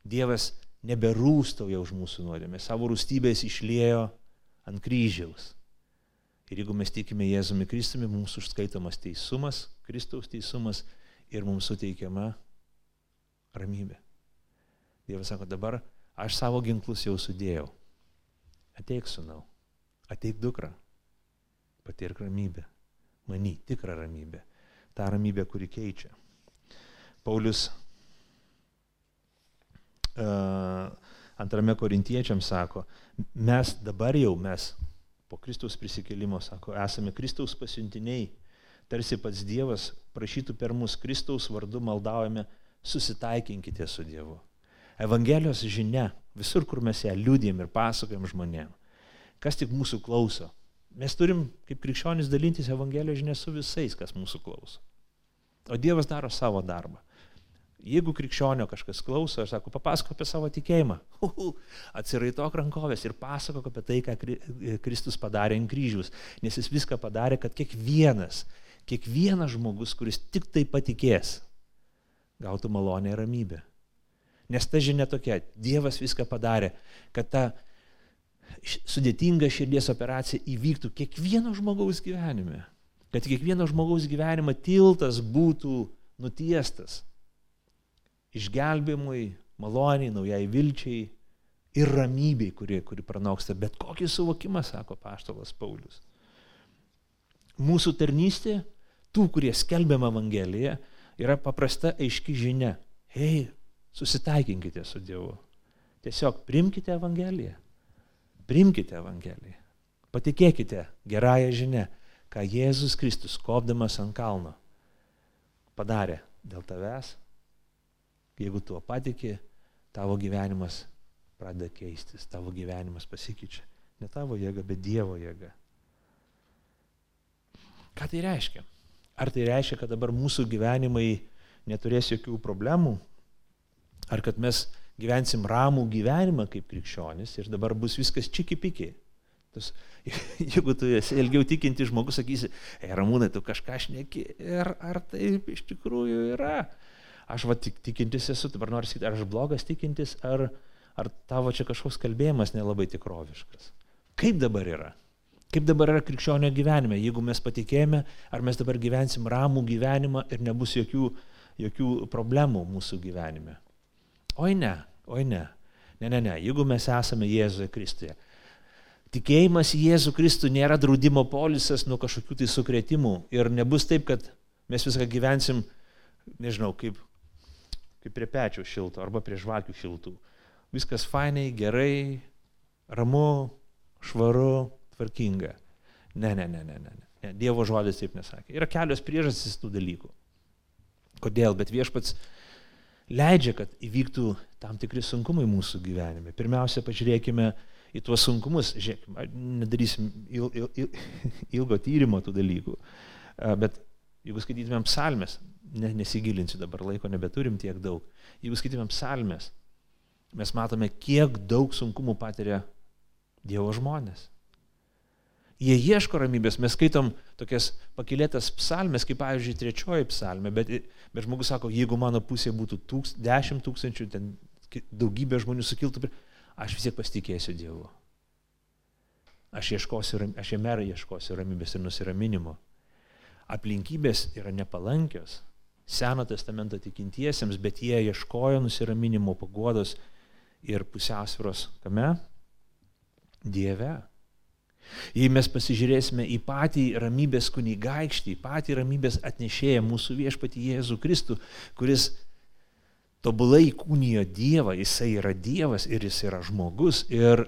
Dievas neberūstauja už mūsų nuodėmę, savo rūstybės išlėjo ant kryžiaus. Ir jeigu mes tikime Jėzumi Kristumi, mums užskaitomas teisumas, Kristaus teisumas ir mums suteikiama ramybė. Dievas sako, dabar Aš savo ginklus jau sudėjau. Ateik sunau, ateik dukra, patirk ramybę, many tikrą ramybę, tą ramybę, kuri keičia. Paulius uh, antrame korintiečiams sako, mes dabar jau mes po Kristaus prisikėlimo, sako, esame Kristaus pasiuntiniai, tarsi pats Dievas prašytų per mus Kristaus vardu maldaujame, susitaikinkite su Dievu. Evangelijos žinia, visur, kur mes ją liūdėm ir pasakojam žmonėm, kas tik mūsų klauso. Mes turim, kaip krikščionis, dalintis Evangelijos žinia su visais, kas mūsų klauso. O Dievas daro savo darbą. Jeigu krikščionio kažkas klauso, aš sakau, papasako apie savo tikėjimą. Uhu, atsiraitok rankovės ir pasako apie tai, ką Kristus padarė ant kryžiaus. Nes jis viską padarė, kad kiekvienas, kiekvienas žmogus, kuris tik tai patikės, gautų malonę ir ramybę. Nes ta žinia tokia, Dievas viską padarė, kad ta sudėtinga širdies operacija įvyktų kiekvieno žmogaus gyvenime. Kad kiekvieno žmogaus gyvenimo tiltas būtų nutiestas. Išgelbimui, maloniai, naujai vilčiai ir ramybei, kuri, kuri pranoksta bet kokį suvokimą, sako paštalas Paulius. Mūsų tarnystė, tų, kurie skelbiam Evangeliją, yra paprasta aiški žinia. Hei, susitaikinkite su Dievu. Tiesiog primkite Evangeliją. Primkite Evangeliją. Patikėkite gerąją žinę, ką Jėzus Kristus, kopdamas ant kalno, padarė dėl tavęs. Jeigu tuo patikė, tavo gyvenimas pradeda keistis, tavo gyvenimas pasikeičia. Ne tavo jėga, bet Dievo jėga. Ką tai reiškia? Ar tai reiškia, kad dabar mūsų gyvenimai neturės jokių problemų? Ar kad mes gyvensim ramų gyvenimą kaip krikščionis ir dabar bus viskas čiki piki? Tas, (laughs) jeigu tu esi ilgiau tikinti žmogus, sakysi, e, ramūnai, tu kažką šneki ir ar taip iš tikrųjų yra? Aš va tik tikintis esu, dabar noriu sakyti, ar aš blogas tikintis, ar, ar tavo čia kažkoks kalbėjimas nelabai tikroviškas. Kaip dabar yra? Kaip dabar yra krikščionio gyvenime, jeigu mes patikėjome, ar mes dabar gyvensim ramų gyvenimą ir nebus jokių, jokių problemų mūsų gyvenime. Oi ne, oi ne. Ne, ne, ne, jeigu mes esame Jėzuje Kristuje. Tikėjimas į Jėzų Kristų nėra draudimo polisas nuo kažkokių tai sukretimų ir nebus taip, kad mes viską gyvensim, nežinau, kaip, kaip prie pečių šilto arba prie žvakių šiltų. Viskas fainai, gerai, ramu, švaru, tvarkinga. Ne, ne, ne, ne, ne. ne. Dievo žodis taip nesakė. Yra kelios priežastys tų dalykų. Kodėl? Bet viešpats leidžia, kad įvyktų tam tikri sunkumai mūsų gyvenime. Pirmiausia, pažiūrėkime į tuos sunkumus. Žiūrėkime, nedarysim il, il, il, (laughs) ilgo tyrimo tų dalykų. Bet jeigu skaitytumėm psalmes, ne, nesigilinsiu dabar, laiko nebeturim tiek daug. Jeigu skaitytumėm psalmes, mes matome, kiek daug sunkumų patiria Dievo žmonės. Jie ieško ramybės, mes skaitom tokias pakilėtas psalmes, kaip pavyzdžiui trečioji psalmė, bet, bet žmogus sako, jeigu mano pusėje būtų tūks, dešimt tūkstančių, ten daugybė žmonių sukiltų, aš vis tiek pasitikėsiu Dievu. Aš, ieškosiu, aš jame ieškosiu ramybės ir nusiraminimo. Aplinkybės yra nepalankios. Seno testamento tikintiesiems, bet jie ieškojo nusiraminimo, paguodos ir pusiausvėros kame? Dieve. Jei mes pasižiūrėsime į patį ramybės kunigaikštį, patį ramybės atnešėją mūsų viešpatį Jėzų Kristų, kuris tobulai kūnijo Dievą, jisai yra Dievas ir jis yra žmogus. Ir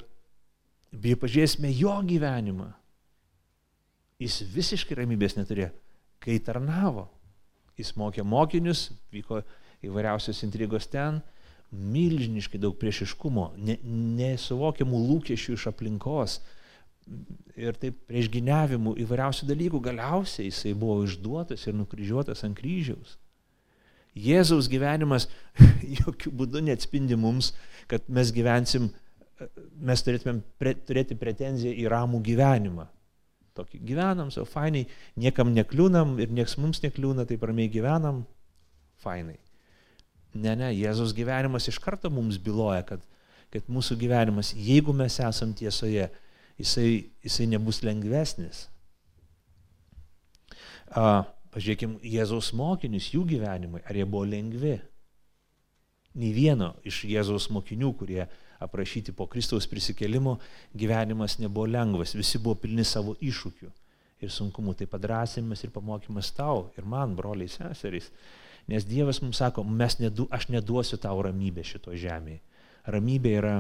bei pažiūrėsime jo gyvenimą. Jis visiškai ramybės neturėjo, kai tarnavo. Jis mokė mokinius, vyko įvairiausios intrigos ten, milžiniškai daug priešiškumo, nesuvokiamų lūkesčių iš aplinkos, ir taip priešginiavimų įvairiausių dalykų, galiausiai jisai buvo išduotas ir nukryžiuotas ant kryžiaus. Jėzaus gyvenimas (laughs) jokių būdų neatspindi mums, kad mes gyvensim, mes turėtumėm pre, turėti pretenziją į ramų gyvenimą. Tokį gyvenam, savo fainai, niekam nekliūnam ir nieks mums nekliūna, taip ramiai gyvenam, fainai. Ne, ne, Jėzaus gyvenimas iš karto mums byloja, kad, kad mūsų gyvenimas, jeigu mes esam tiesoje, jisai, jisai nebus lengvesnis. A, pažiūrėkime, Jėzaus mokinius, jų gyvenimai, ar jie buvo lengvi? Nei vieno iš Jėzaus mokinių, kurie aprašyti po Kristaus prisikelimo, gyvenimas nebuvo lengvas, visi buvo pilni savo iššūkių ir sunkumų. Tai padrasinimas ir pamokymas tau ir man, broliai seserys. Nes Dievas mums sako, nedu, aš neduosiu tau ramybę šito žemėje. Ramybė yra,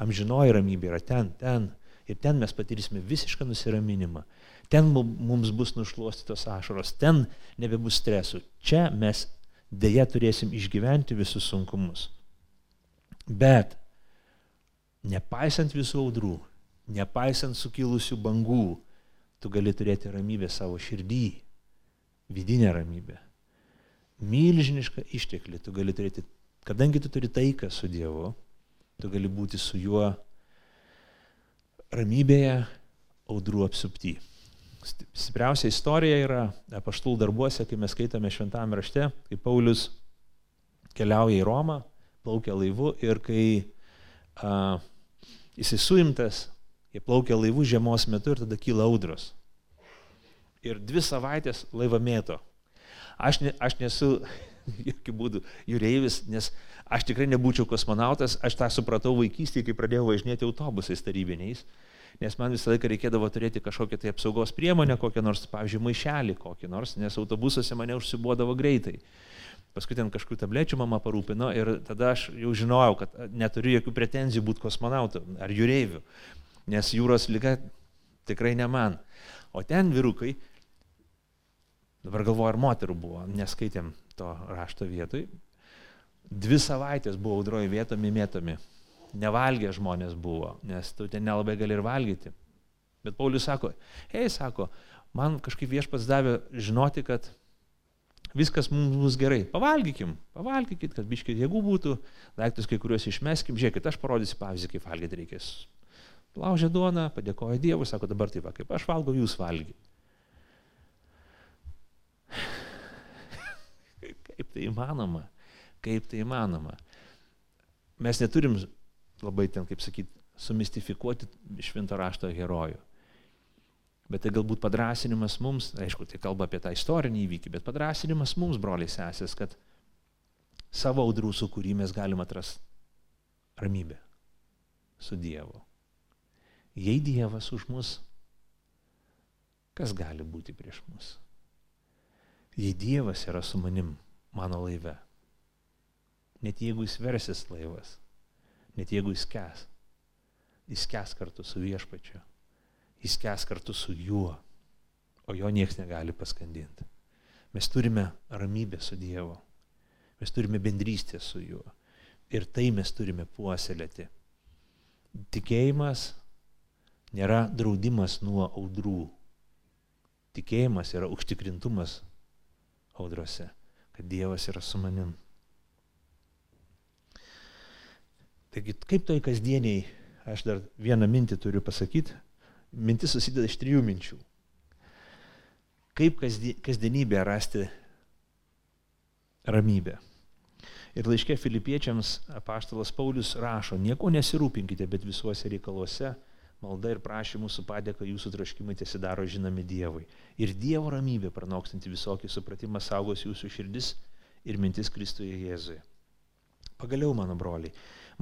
amžinoji ramybė yra ten, ten, Ir ten mes patirsime visišką nusiraminimą. Ten mums bus nušluostytos ašaros, ten nebebus stresų. Čia mes dėja turėsim išgyventi visus sunkumus. Bet nepaisant visų audrų, nepaisant sukilusių bangų, tu gali turėti ramybę savo širdį, vidinę ramybę. Milžinišką išteklį tu gali turėti, kadangi tu turi taiką su Dievu, tu gali būti su juo ramybėje audrų apsupty. Stipriausia istorija yra apaštų darbuose, kai mes skaitome šventame rašte, kai Paulius keliauja į Romą, plaukia laivu ir kai a, jisai suimtas, jie plaukia laivu žiemos metu ir tada kyla audros. Ir dvi savaitės laivą mėto. Aš, ne, aš nesu (laughs) jokių būdų jūreivis, nes aš tikrai nebūčiau kosmonautas, aš tą supratau vaikystėje, kai pradėjau važinėti autobusais tarybiniais, nes man visą laiką reikėdavo turėti kažkokią tai apsaugos priemonę, kokią nors, pavyzdžiui, maišelį kokį nors, nes autobusuose mane užsibuodavo greitai. Paskui ten kažkokių tablečių mama parūpino ir tada aš jau žinojau, kad neturiu jokių pretenzijų būti kosmonautu ar jūreiviu, nes jūros lyga tikrai ne man. O ten vyrukai, dabar galvoju, ar moterų buvo, neskaitėm to rašto vietoj, dvi savaitės buvo audroji vietomi mėtomi. Nevalgė žmonės buvo, nes tu ten nelabai gali ir valgyti. Bet Paulius sako, hei, sako, man kažkaip viešpats davė žinoti, kad viskas mums bus gerai. Pavalgykim, pavalgykit, kad biškit jėgų būtų, daiktus kai kuriuos išmeskim, žiūrėkit, aš parodysiu pavyzdį, kaip valgyti reikės. Laužė duoną, padėkoja Dievui, sako dabar taip, kaip aš valgau, jūs valgykit. (laughs) kaip tai įmanoma? Kaip tai įmanoma? Mes neturim labai ten, kaip sakyti, sumistifikuoti švento rašto herojų. Bet tai galbūt padrasinimas mums, aišku, tai kalba apie tą istorinį įvykį, bet padrasinimas mums, broliai sesės, kad savo audrų sukūrį mes galim atrasti ramybę su Dievu. Jei Dievas už mus, kas gali būti prieš mus? Jei Dievas yra su manim mano laive, net jeigu jis versis laivas, net jeigu jis kes, jis kes kartu su viešpačiu jis kes kartu su juo, o jo niekas negali paskandinti. Mes turime ramybę su Dievu, mes turime bendrystę su juo ir tai mes turime puoselėti. Tikėjimas nėra draudimas nuo audrų. Tikėjimas yra užtikrintumas audrose, kad Dievas yra su manim. Taigi, kaip toj kasdieniai, aš dar vieną mintį turiu pasakyti, mintis susideda iš trijų minčių. Kaip kasdienybė rasti ramybę. Ir laiškė filipiečiams apaštalas Paulius rašo, nieko nesirūpinkite, bet visuose reikaluose malda ir prašymų su padėka jūsų traškimai tiesidaro žinomi Dievui. Ir Dievo ramybė, pranokstanti visokį supratimą, saugos jūsų širdis ir mintis Kristuje Jėzuje. Pagaliau, mano broliai,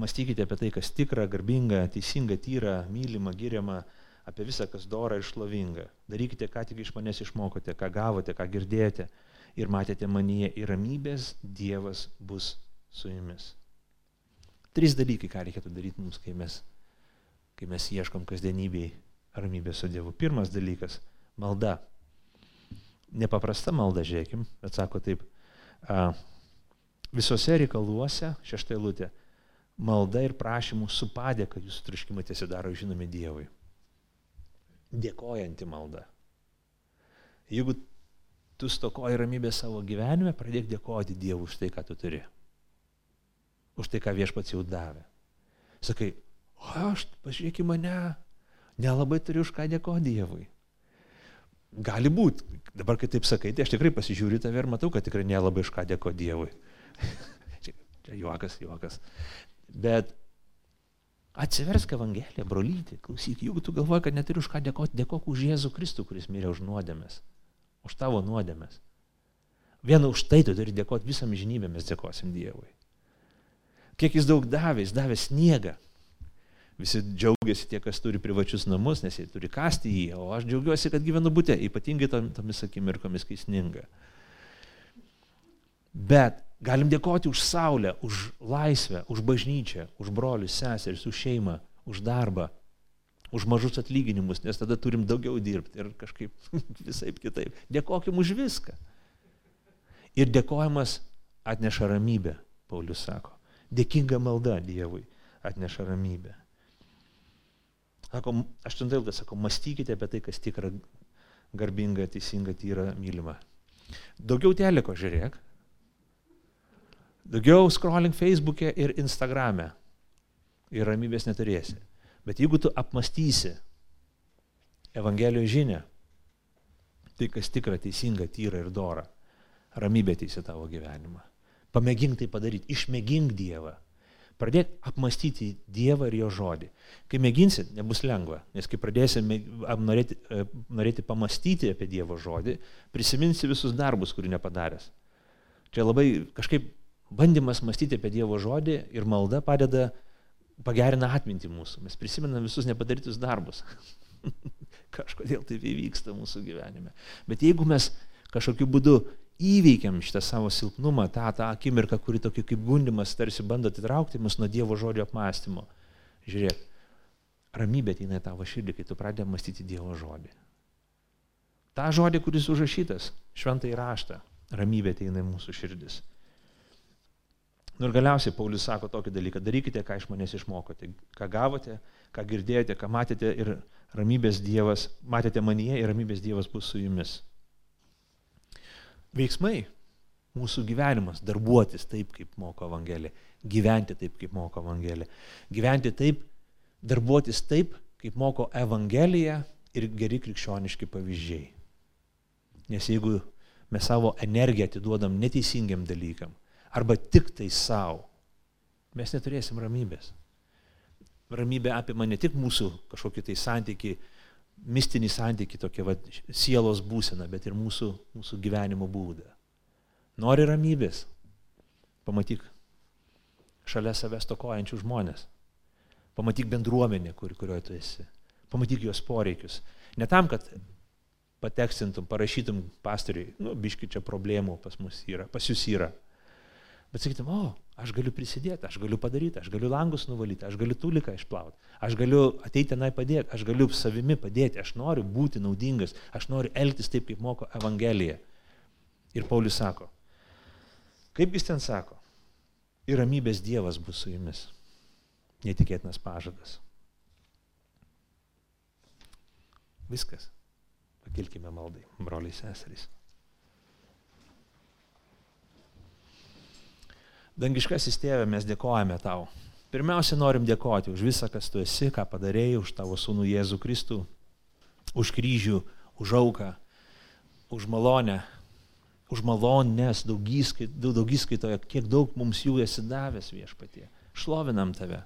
mąstykite apie tai, kas tikra, garbinga, teisinga, tyra, mylima, giriama, apie visą, kas dora ir šlovinga. Darykite, ką tik iš manęs išmokote, ką gavote, ką girdėjote ir matėte manyje ir ramybės Dievas bus su jumis. Trys dalykai, ką reikėtų daryti mums, kai mes, kai mes ieškom kasdienybėj ramybės su Dievu. Pirmas dalykas - malda. Nepaprasta malda, žiūrėkim, bet sako taip, a, visose reikaluose, šeštai lūtė, malda ir prašymų su padėka jūsų triškimai tiesidaro žinomi Dievui dėkojanti malda. Jeigu tu stokoji ramybės savo gyvenime, pradėk dėkoti Dievui už tai, ką tu turi. Už tai, ką viešpats jau davė. Sakai, o aš, pažiūrėk į mane, nelabai turiu už ką dėkoti Dievui. Gali būti, dabar kai taip sakai, tai aš tikrai pasižiūriu tave ir matau, kad tikrai nelabai už ką dėkoti Dievui. čia, (laughs) čia juokas, juokas. Bet Atsiversk Evangeliją, brolyti, klausyk, jeigu tu galvoji, kad neturi už ką dėkoti, dėkok už Jėzų Kristų, kuris mirė už nuodėmės, už tavo nuodėmės. Vien už tai tu turi dėkoti visam žinybėm, mes dėkosim Dievui. Kiek jis daug davė, jis davė sniegą. Visi džiaugiasi tie, kas turi privačius namus, nes jie turi kasti jį, o aš džiaugiuosi, kad gyvenu būte, ypatingai tomis akimirkomis, kai sninga. Bet Galim dėkoti už saulę, už laisvę, už bažnyčią, už brolius, seseris, už šeimą, už darbą, už mažus atlyginimus, nes tada turim daugiau dirbti ir kažkaip (laughs) visai kitaip. Dėkokim už viską. Ir dėkojimas atneša ramybę, Paulius sako. Dėkinga malda Dievui atneša ramybę. Sako, aštuntai ilgas sako, mąstykite apie tai, kas tikra, garbinga, teisinga, tyra, mylima. Daugiau teliko žiūrėk, Daugiau scrolling Facebook'e ir Instagram'e ir ramybės neturėsi. Bet jeigu tu apmastysi Evangelijos žinę, tai kas tikra, teisinga, tyra ir dora, ramybė teisė tavo gyvenimą. Pamėgink tai padaryti, išmėgink Dievą. Pradėk apmastyti Dievą ir Jo žodį. Kai mėginsit, nebus lengva, nes kai pradėsi norėti, e, norėti pamastyti apie Dievo žodį, prisiminsi visus darbus, kurių nepadaręs. Čia labai kažkaip bandymas mąstyti apie Dievo žodį ir malda padeda, pagerina atmintį mūsų. Mes prisimenam visus nepadarytus darbus. (laughs) Kažkodėl tai įvyksta mūsų gyvenime. Bet jeigu mes kažkokiu būdu įveikiam šitą savo silpnumą, tą, tą akimirką, kuri tokia kaip gundimas tarsi bando atitraukti mus nuo Dievo žodžio apmąstymo. Žiūrėk, ramybė ateina į tavo širdį, kai tu pradedi mąstyti Dievo žodį. Ta žodį, kuris užrašytas, šventai raštą, ramybė ateina į mūsų širdis. Nu ir galiausiai Paulius sako tokį dalyką, darykite, ką iš manęs išmokote, ką gavote, ką girdėjote, ką matėte ir ramybės Dievas, matėte manyje ir ramybės Dievas bus su jumis veiksmai, mūsų gyvenimas, darbuotis taip, kaip moko Evangelija, gyventi taip, kaip moko Evangelija, gyventi taip, darbuotis taip, kaip moko Evangelija ir geri krikščioniški pavyzdžiai. Nes jeigu mes savo energiją atiduodam neteisingiam dalykam arba tik tai savo, mes neturėsim ramybės. Ramybė apima ne tik mūsų kažkokį tai santyki mistinį santykį, tokia va, sielos būsena, bet ir mūsų, mūsų gyvenimo būdą. Nori ramybės, pamatyk šalia savęs tokojančių žmonės, pamatyk bendruomenę, kur, kurioje tu esi, pamatyk jos poreikius. Ne tam, kad pateksintum, parašytum pastoriui, nu, biški čia problemų pas mus yra, pas jūs yra. Bet sakytum, o, aš galiu prisidėti, aš galiu padaryti, aš galiu langus nuvalyti, aš galiu tuliką išplauti, aš galiu ateiti tenai padėti, aš galiu savimi padėti, aš noriu būti naudingas, aš noriu elgtis taip, kaip moko Evangelija. Ir Paulius sako, kaip jis ten sako, ir ramybės Dievas bus su jumis. Netikėtinas pažadas. Viskas. Pakilkime maldai, broliai seserys. Dangiškasis tėvė, mes dėkojame tau. Pirmiausia, norim dėkoti už visą, kas tu esi, ką padarėjai, už tavo sūnų Jėzų Kristų, už kryžių, už auką, už malonę, už malonės daugyskaitoje, kiek daug mums jų esi davęs viešpatie. Šlovinam tave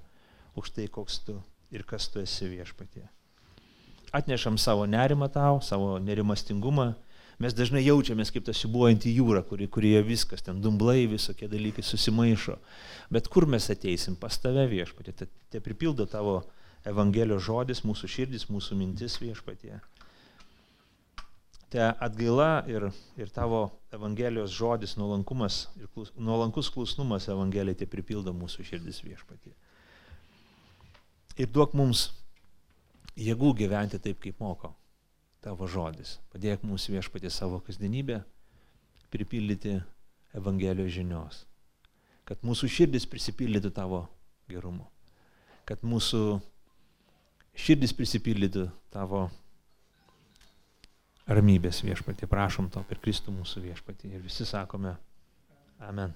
už tai, koks tu ir kas tu esi viešpatie. Atnešam savo nerimą tau, savo nerimastingumą, mes dažnai jaučiamės kaip ta sibuojanti jūra, kuri, kurioje viskas, ten dumblai, visokie dalykai susimaišo. Bet kur mes ateisim? Pas tave viešpatė. Te, te pripildo tavo Evangelijos žodis, mūsų širdis, mūsų mintis viešpatė. Te atgaila ir, ir tavo Evangelijos žodis, nuolankumas ir klus, nuolankus klusnumas Evangelijai te pripildo mūsų širdis viešpatė. Ir duok mums jėgų gyventi taip, kaip moko tavo žodis. Padėk mums viešpatį savo kasdienybę pripildyti Evangelijos žinios. Kad mūsų širdis prisipildytų tavo gerumu. Kad mūsų širdis prisipildytų tavo ramybės viešpatį. Prašom to per Kristų mūsų viešpatį. Ir visi sakome Amen.